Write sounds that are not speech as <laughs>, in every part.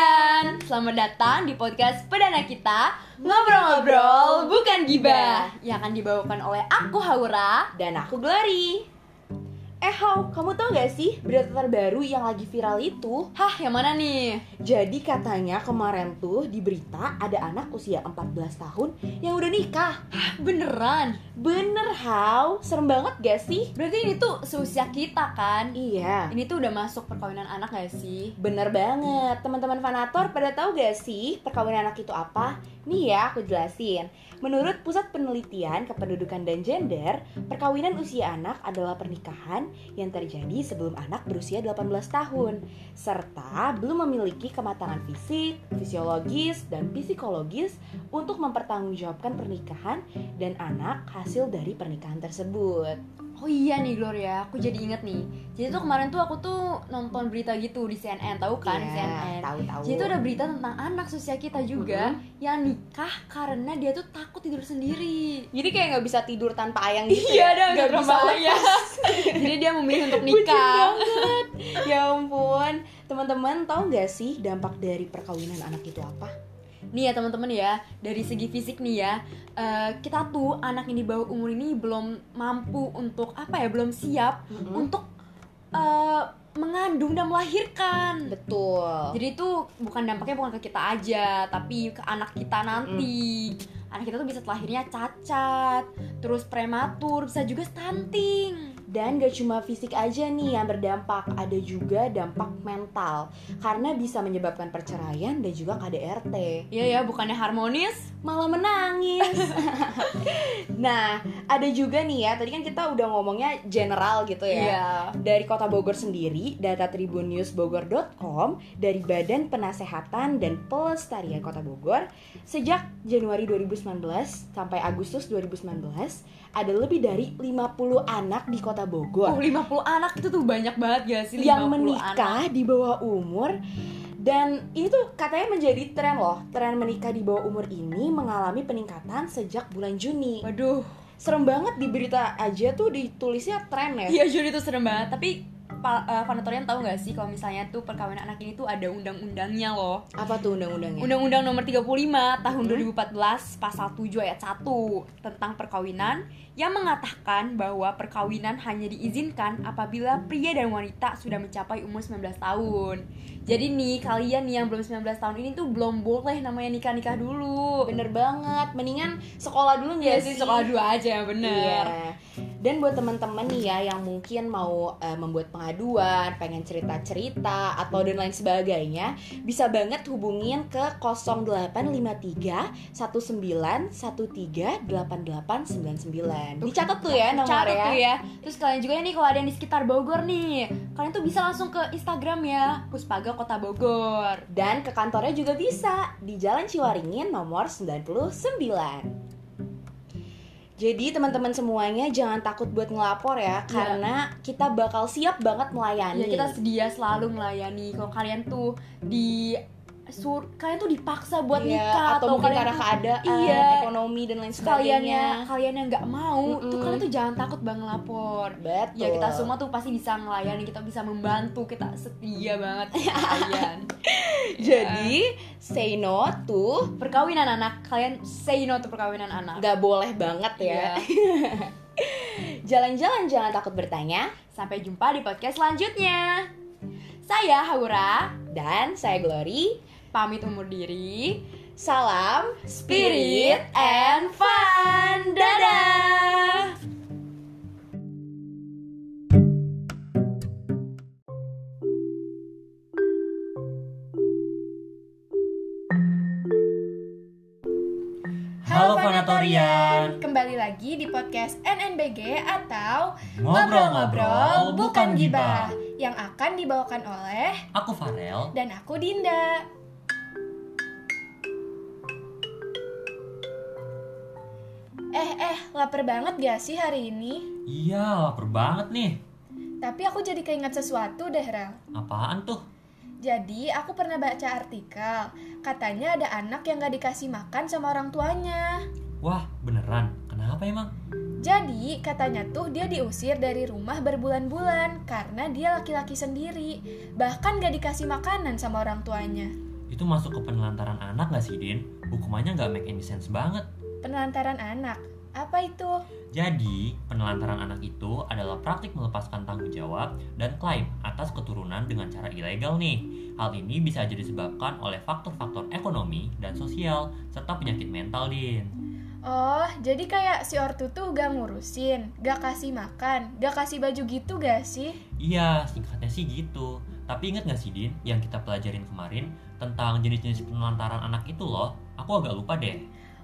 kalian, selamat datang di podcast perdana kita. Ngobrol-ngobrol bukan gibah. Yang akan dibawakan oleh aku Haura. Dan aku Glory Eh How, kamu tau gak sih berita terbaru yang lagi viral itu? Hah, yang mana nih? Jadi katanya kemarin tuh di berita ada anak usia 14 tahun yang udah nikah Hah, beneran? Bener How, serem banget gak sih? Berarti ini tuh seusia kita kan? Iya Ini tuh udah masuk perkawinan anak gak sih? Bener banget, teman-teman fanator pada tahu gak sih perkawinan anak itu apa? Nih ya, aku jelasin. Menurut Pusat Penelitian Kependudukan dan Gender, perkawinan usia anak adalah pernikahan yang terjadi sebelum anak berusia 18 tahun, serta belum memiliki kematangan fisik, fisiologis, dan psikologis untuk mempertanggungjawabkan pernikahan dan anak hasil dari pernikahan tersebut. Oh iya nih Gloria, aku jadi inget nih Jadi tuh kemarin tuh aku tuh nonton berita gitu di CNN, tahu kan Iya, CNN Tahu-tahu. Jadi tuh ada berita tentang anak seusia kita juga yang nikah karena dia tuh takut tidur sendiri. <gasps> Jadi kayak nggak bisa tidur tanpa ayang gitu Iya, ya? ada Nggak bisa ya. <laughs> Jadi dia memilih untuk nikah. banget. <laughs> ya ampun, teman-teman tahu nggak sih dampak dari perkawinan anak itu apa? Nih ya teman-teman ya, dari segi fisik nih ya, eh, kita tuh anak yang di bawah umur ini belum mampu untuk apa ya, belum siap Mm-mm. untuk eh, mengandung dan melahirkan. Betul. Jadi itu bukan dampaknya bukan ke kita aja, tapi ke anak kita nanti. Anak kita tuh bisa lahirnya cacat, terus prematur, bisa juga stunting. Dan gak cuma fisik aja nih yang berdampak, ada juga dampak mental karena bisa menyebabkan perceraian dan juga KDRT. Iya ya, bukannya harmonis? Malah menangis. <laughs> nah, ada juga nih ya, tadi kan kita udah ngomongnya general gitu ya. Iya. Dari Kota Bogor sendiri, data tribunnewsbogor.com dari Badan Penasehatan dan Pelestarian Kota Bogor, sejak Januari 2019 sampai Agustus 2019, ada lebih dari 50 anak di Kota Bogor Oh, 50 anak itu tuh banyak banget gak sih? 50 yang anak. menikah di bawah umur dan ini tuh katanya menjadi tren loh. Tren menikah di bawah umur ini mengalami peningkatan sejak bulan Juni. Waduh, Serem banget di berita aja tuh ditulisnya tren ya. iya Juni tuh serem banget. Tapi pa, uh, tahu gak sih kalau misalnya tuh perkawinan anak ini tuh ada undang-undangnya loh. Apa tuh undang-undangnya? Undang-Undang nomor 35 tahun Hmm. 2014 pasal 7 ayat 1 tentang perkawinan yang mengatakan bahwa perkawinan hanya diizinkan apabila pria dan wanita sudah mencapai umur 19 tahun. Jadi nih kalian nih yang belum 19 tahun ini tuh belum boleh namanya nikah-nikah dulu. Bener banget. Mendingan sekolah dulu Iya nggak sih sekolah dua aja bener. Iya. Dan buat teman-teman nih ya yang mungkin mau eh, membuat pengaduan, pengen cerita-cerita atau dan lain sebagainya, bisa banget hubungin ke 0853 1913 8899. Dicatat tuh ya nomornya. Catat tuh ya. Terus kalian juga nih kalau ada yang di sekitar Bogor nih, kalian tuh bisa langsung ke Instagram ya, Puspaga Kota Bogor. Dan ke kantornya juga bisa di Jalan Ciwaringin nomor 99. Jadi teman-teman semuanya jangan takut buat ngelapor ya karena kita bakal siap banget melayani. Ya kita sedia selalu melayani. Kalau kalian tuh di sur kalian tuh dipaksa buat Iya, nikah atau, mungkin kalian karena tuh- keadaan, Iya. ekonomi dan lain sebagainya. kalian yang nggak mau tuh Mm-mm. kalian tuh jangan takut bang lapor Betul. ya kita semua tuh pasti bisa melayani kita bisa membantu kita setia banget sama <laughs> kalian <laughs> Jadi say no to perkawinan anak kalian say no to perkawinan anak nggak boleh banget ya. Iya. <laughs> Jalan-jalan jangan takut bertanya sampai jumpa di podcast selanjutnya saya Haura dan saya Glory. Pamit umur diri. Salam spirit and fun. Dadah. Halo Vanatorian. Kembali lagi di podcast NNBG atau Ngobrol-ngobrol bukan gibah Yang akan dibawakan oleh Aku Farel. dan aku Dinda Eh eh, lapar banget gak sih hari ini? Iya lapar banget nih Tapi aku jadi keinget sesuatu deh Rel Apaan tuh? Jadi aku pernah baca artikel Katanya ada anak yang gak dikasih makan sama orang tuanya Wah beneran Kenapa emang? Jadi katanya tuh dia diusir dari rumah berbulan-bulan karena dia laki-laki sendiri, bahkan gak dikasih makanan sama orang tuanya. Itu masuk ke penelantaran anak gak sih, Din? Hukumannya gak make any sense banget. Penelantaran anak. Apa itu? Jadi, penelantaran anak itu adalah praktik melepaskan tanggung jawab dan klaim atas keturunan dengan cara ilegal nih. Hal ini bisa jadi disebabkan oleh faktor-faktor ekonomi dan sosial, serta penyakit mental, Din. Oh, jadi kayak si ortu tuh gak ngurusin, gak kasih makan, gak kasih baju gitu gak sih? Iya, singkatnya sih gitu. Tapi inget gak sih, Din, yang kita pelajarin kemarin tentang jenis-jenis penelantaran anak itu loh? Aku agak lupa deh.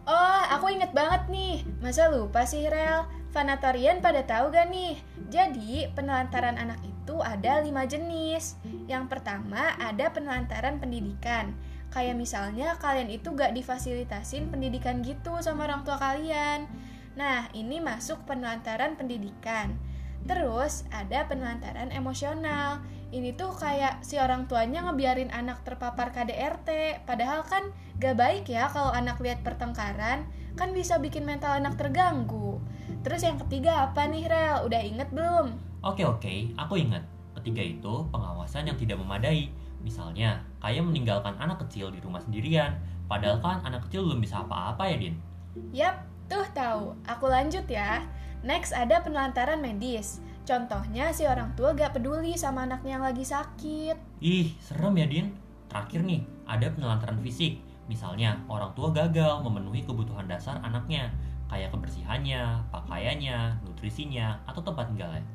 Oh, aku inget banget nih. Masa lupa sih, Rel? Fanatorian pada tahu gak nih? Jadi, penelantaran anak itu ada lima jenis. Yang pertama, ada penelantaran pendidikan. Kayak misalnya kalian itu gak difasilitasin pendidikan gitu sama orang tua kalian. Nah, ini masuk penelantaran pendidikan. Terus ada penelantaran emosional. Ini tuh kayak si orang tuanya ngebiarin anak terpapar KDRT. Padahal kan gak baik ya kalau anak lihat pertengkaran. Kan bisa bikin mental anak terganggu. Terus yang ketiga apa nih Rel? Udah inget belum? Oke oke, aku ingat. Ketiga itu pengawasan yang tidak memadai. Misalnya, kayak meninggalkan anak kecil di rumah sendirian. Padahal kan anak kecil belum bisa apa-apa ya, Din. Yap, tuh tahu. Aku lanjut ya. Next ada penelantaran medis. Contohnya si orang tua gak peduli sama anaknya yang lagi sakit. Ih, serem ya, Din. Terakhir nih, ada penelantaran fisik. Misalnya, orang tua gagal memenuhi kebutuhan dasar anaknya, kayak kebersihannya, pakaiannya, nutrisinya, atau tempat tinggalnya.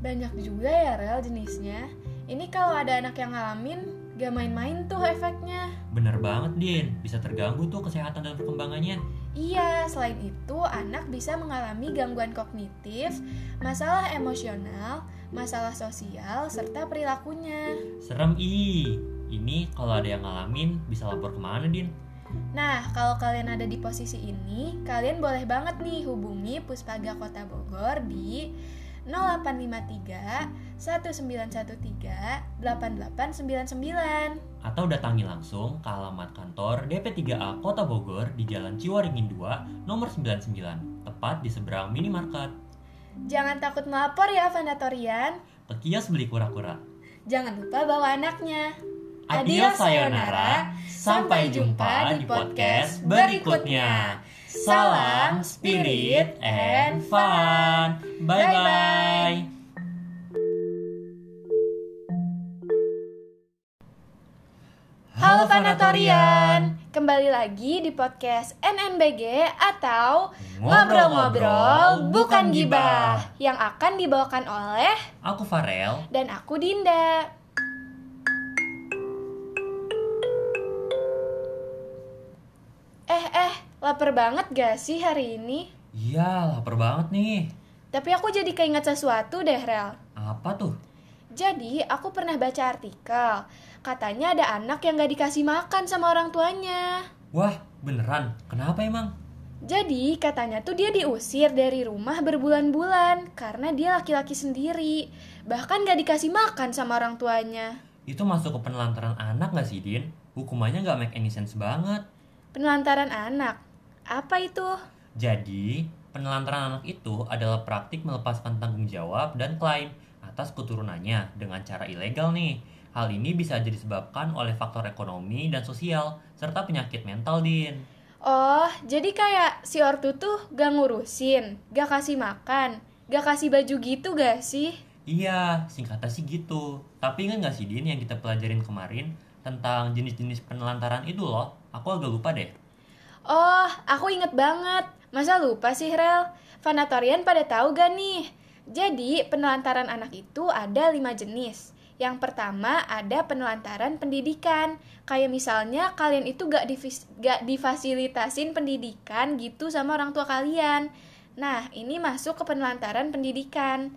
Banyak juga ya Rel jenisnya. Ini kalau ada anak yang ngalamin, gak main-main tuh efeknya. Bener banget, Din. Bisa terganggu tuh kesehatan dan perkembangannya. Iya, selain itu anak bisa mengalami gangguan kognitif, masalah emosional, masalah sosial, serta perilakunya. Serem ih. Ini kalau ada yang ngalamin, bisa lapor ke mana, Din? Nah, kalau kalian ada di posisi ini, kalian boleh banget nih hubungi Puspaga Kota Bogor di 0853 1913 8899. Atau datangi langsung ke alamat kantor DP3A Kota Bogor di Jalan Ciwaringin 2, nomor 99, tepat di seberang minimarket. Jangan takut melapor ya, Vanatorian. Ke kios beli kura-kura. Jangan lupa bawa anaknya. Adios sayonara, sampai jumpa di podcast berikutnya. Salam, spirit, and fun. Bye-bye. Halo Vanatorian, kembali lagi di podcast NNBG atau Ngobrol-Ngobrol Bukan Gibah yang akan dibawakan oleh Aku Farel. dan aku Dinda. Lapar banget gak sih hari ini? Iya, lapar banget nih. Tapi aku jadi keinget sesuatu deh, Rel. Apa tuh? Jadi, aku pernah baca artikel. Katanya ada anak yang gak dikasih makan sama orang tuanya. Wah, beneran? Kenapa emang? Jadi, katanya tuh dia diusir dari rumah berbulan-bulan karena dia laki-laki sendiri. Bahkan gak dikasih makan sama orang tuanya. Itu masuk ke penelantaran anak gak sih, Din? Hukumannya gak make any sense banget. Penelantaran anak. Apa itu? Jadi, penelantaran anak itu adalah praktik melepaskan tanggung jawab dan klaim atas keturunannya dengan cara ilegal nih. Hal ini bisa jadi disebabkan oleh faktor ekonomi dan sosial, serta penyakit mental, Din. Oh, jadi kayak si ortu tuh gak ngurusin, gak kasih makan, gak kasih baju gitu gak sih? Iya, singkatnya sih gitu. Tapi ingat gak sih, Din, yang kita pelajarin kemarin tentang jenis-jenis penelantaran itu loh? Aku agak lupa deh. Oh, aku inget banget. Masa lupa sih, Rel? Vanatorian pada tahu gak nih? Jadi, penelantaran anak itu ada lima jenis. Yang pertama ada penelantaran pendidikan. Kayak misalnya kalian itu gak, divis- gak difasilitasin pendidikan gitu sama orang tua kalian. Nah, ini masuk ke penelantaran pendidikan.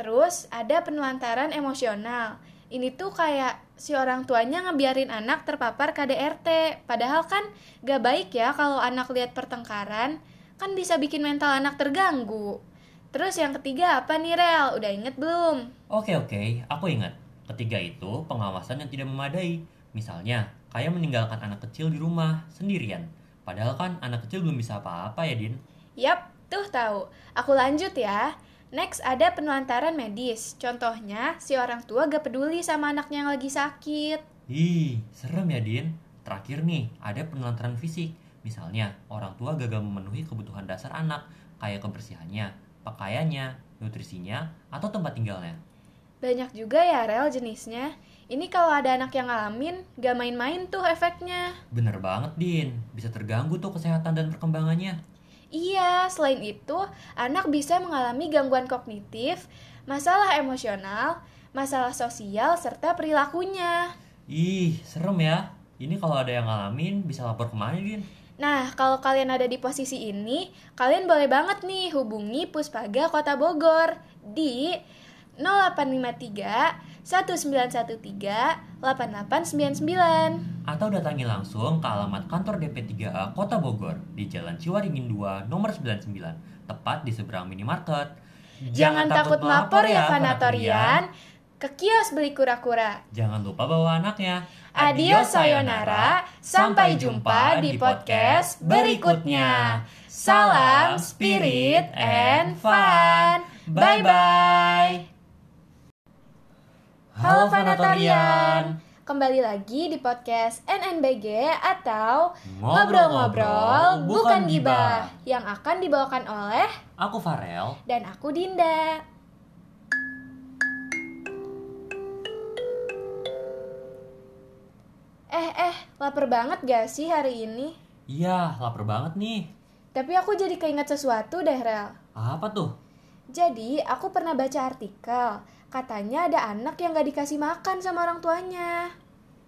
Terus ada penelantaran emosional. Ini tuh kayak si orang tuanya ngebiarin anak terpapar KDRT. Padahal kan gak baik ya kalau anak lihat pertengkaran. Kan bisa bikin mental anak terganggu. Terus yang ketiga apa nih Rel? Udah inget belum? Oke oke, aku ingat. Ketiga itu pengawasan yang tidak memadai. Misalnya, kayak meninggalkan anak kecil di rumah sendirian. Padahal kan anak kecil belum bisa apa-apa ya, Din. Yap, tuh tahu. Aku lanjut ya. Next ada penelantaran medis. Contohnya, si orang tua gak peduli sama anaknya yang lagi sakit. Ih, serem ya, Din. Terakhir nih, ada penelantaran fisik. Misalnya, orang tua gagal memenuhi kebutuhan dasar anak, kayak kebersihannya, pakaiannya, nutrisinya, atau tempat tinggalnya. Banyak juga ya rel jenisnya. Ini kalau ada anak yang ngalamin, gak main-main tuh efeknya. Bener banget, Din. Bisa terganggu tuh kesehatan dan perkembangannya. Iya, selain itu, anak bisa mengalami gangguan kognitif, masalah emosional, masalah sosial, serta perilakunya. Ih, serem ya. Ini kalau ada yang ngalamin, bisa lapor ke mana, Din? Nah, kalau kalian ada di posisi ini, kalian boleh banget nih hubungi Puspaga Kota Bogor di 0853 1913 8899. Atau datangi langsung ke alamat kantor DP3A Kota Bogor di Jalan Ciwaringin 2 nomor 99, tepat di seberang minimarket. Jangan, takut melapor ya, Fanatorian. Ke kios beli kura-kura. Jangan lupa bawa anaknya. Adios sayonara, sampai jumpa di podcast berikutnya. Salam spirit and fun. Bye bye. Halo Fanatorian. Kembali lagi di podcast NNBG atau Ngobrol-ngobrol bukan gibah yang akan dibawakan oleh Aku Farel. dan aku Dinda. Eh eh, lapar banget gak sih hari ini? Iya, lapar banget nih. Tapi aku jadi keinget sesuatu deh, Rel. Apa tuh? Jadi, aku pernah baca artikel. Katanya ada anak yang gak dikasih makan sama orang tuanya.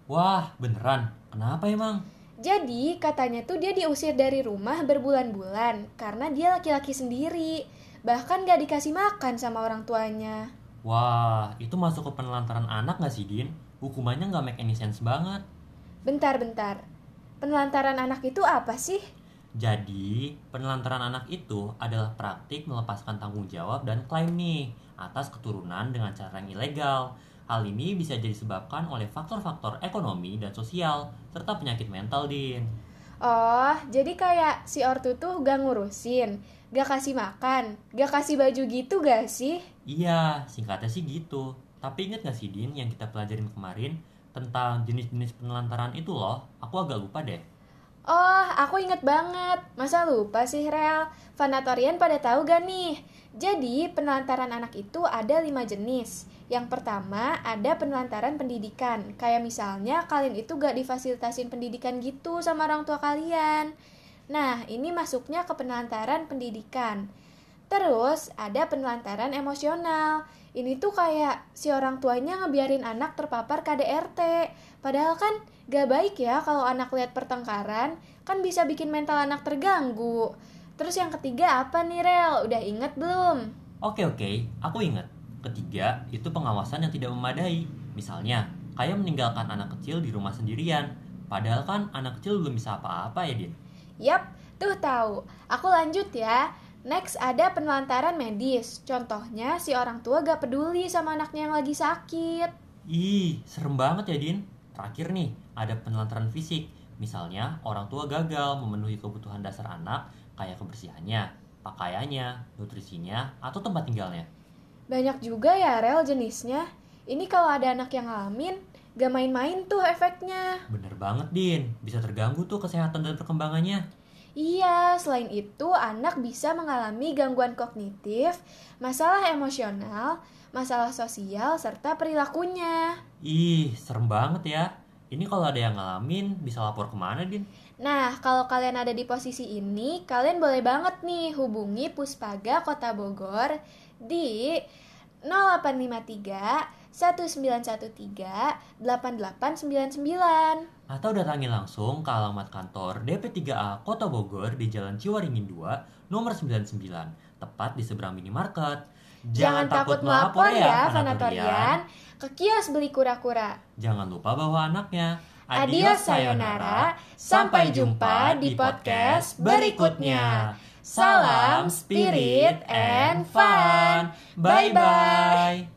Wah, beneran? Kenapa emang? Jadi, katanya tuh dia diusir dari rumah berbulan-bulan karena dia laki-laki sendiri. Bahkan gak dikasih makan sama orang tuanya. Wah, itu masuk ke penelantaran anak gak sih, Din? Hukumannya nggak make any sense banget. Bentar-bentar. Penelantaran anak itu apa sih? Jadi, penelantaran anak itu adalah praktik melepaskan tanggung jawab dan klaim nih atas keturunan dengan cara yang ilegal. Hal ini bisa jadi disebabkan oleh faktor-faktor ekonomi dan sosial, serta penyakit mental, Din. Oh, jadi kayak si ortu tuh gak ngurusin, gak kasih makan, gak kasih baju gitu gak sih? Iya, singkatnya sih gitu. Tapi inget gak sih, Din, yang kita pelajarin kemarin tentang jenis-jenis penelantaran itu loh? Aku agak lupa deh. Oh, aku inget banget. Masa lupa sih, Rel? Fanatorian pada tahu gak nih? Jadi, penelantaran anak itu ada lima jenis. Yang pertama, ada penelantaran pendidikan. Kayak misalnya, kalian itu gak difasilitasin pendidikan gitu sama orang tua kalian. Nah, ini masuknya ke penelantaran pendidikan. Terus, ada penelantaran emosional. Ini tuh kayak si orang tuanya ngebiarin anak terpapar KDRT. Padahal kan gak baik ya kalau anak lihat pertengkaran, kan bisa bikin mental anak terganggu. Terus yang ketiga apa nih Rel? Udah inget belum? Oke oke, aku inget. Ketiga, itu pengawasan yang tidak memadai. Misalnya, kayak meninggalkan anak kecil di rumah sendirian. Padahal kan anak kecil belum bisa apa-apa ya, Din. Yap, tuh tahu. Aku lanjut ya. Next ada penelantaran medis. Contohnya si orang tua gak peduli sama anaknya yang lagi sakit. Ih, serem banget ya, Din. Terakhir nih, ada penelantaran fisik. Misalnya, orang tua gagal memenuhi kebutuhan dasar anak, kayak kebersihannya, pakaiannya, nutrisinya, atau tempat tinggalnya. Banyak juga ya rel jenisnya. Ini kalau ada anak yang ngalamin, gak main-main tuh efeknya. Bener banget, Din. Bisa terganggu tuh kesehatan dan perkembangannya. Iya, selain itu anak bisa mengalami gangguan kognitif, masalah emosional, masalah sosial, serta perilakunya. Ih, serem banget ya. Ini kalau ada yang ngalamin, bisa lapor ke mana, Din? Nah, kalau kalian ada di posisi ini, kalian boleh banget nih hubungi Puspaga Kota Bogor di 0853 1913 8899. Atau datangi langsung ke alamat kantor DP3A Kota Bogor di Jalan Ciwaringin 2, nomor 99, tepat di seberang minimarket. Jangan, takut melapor ya, Fanatorian. Ke kios beli kura-kura. Jangan lupa bawa anaknya. Adios sayonara, sampai jumpa di podcast berikutnya. Salam spirit and fun. Bye bye.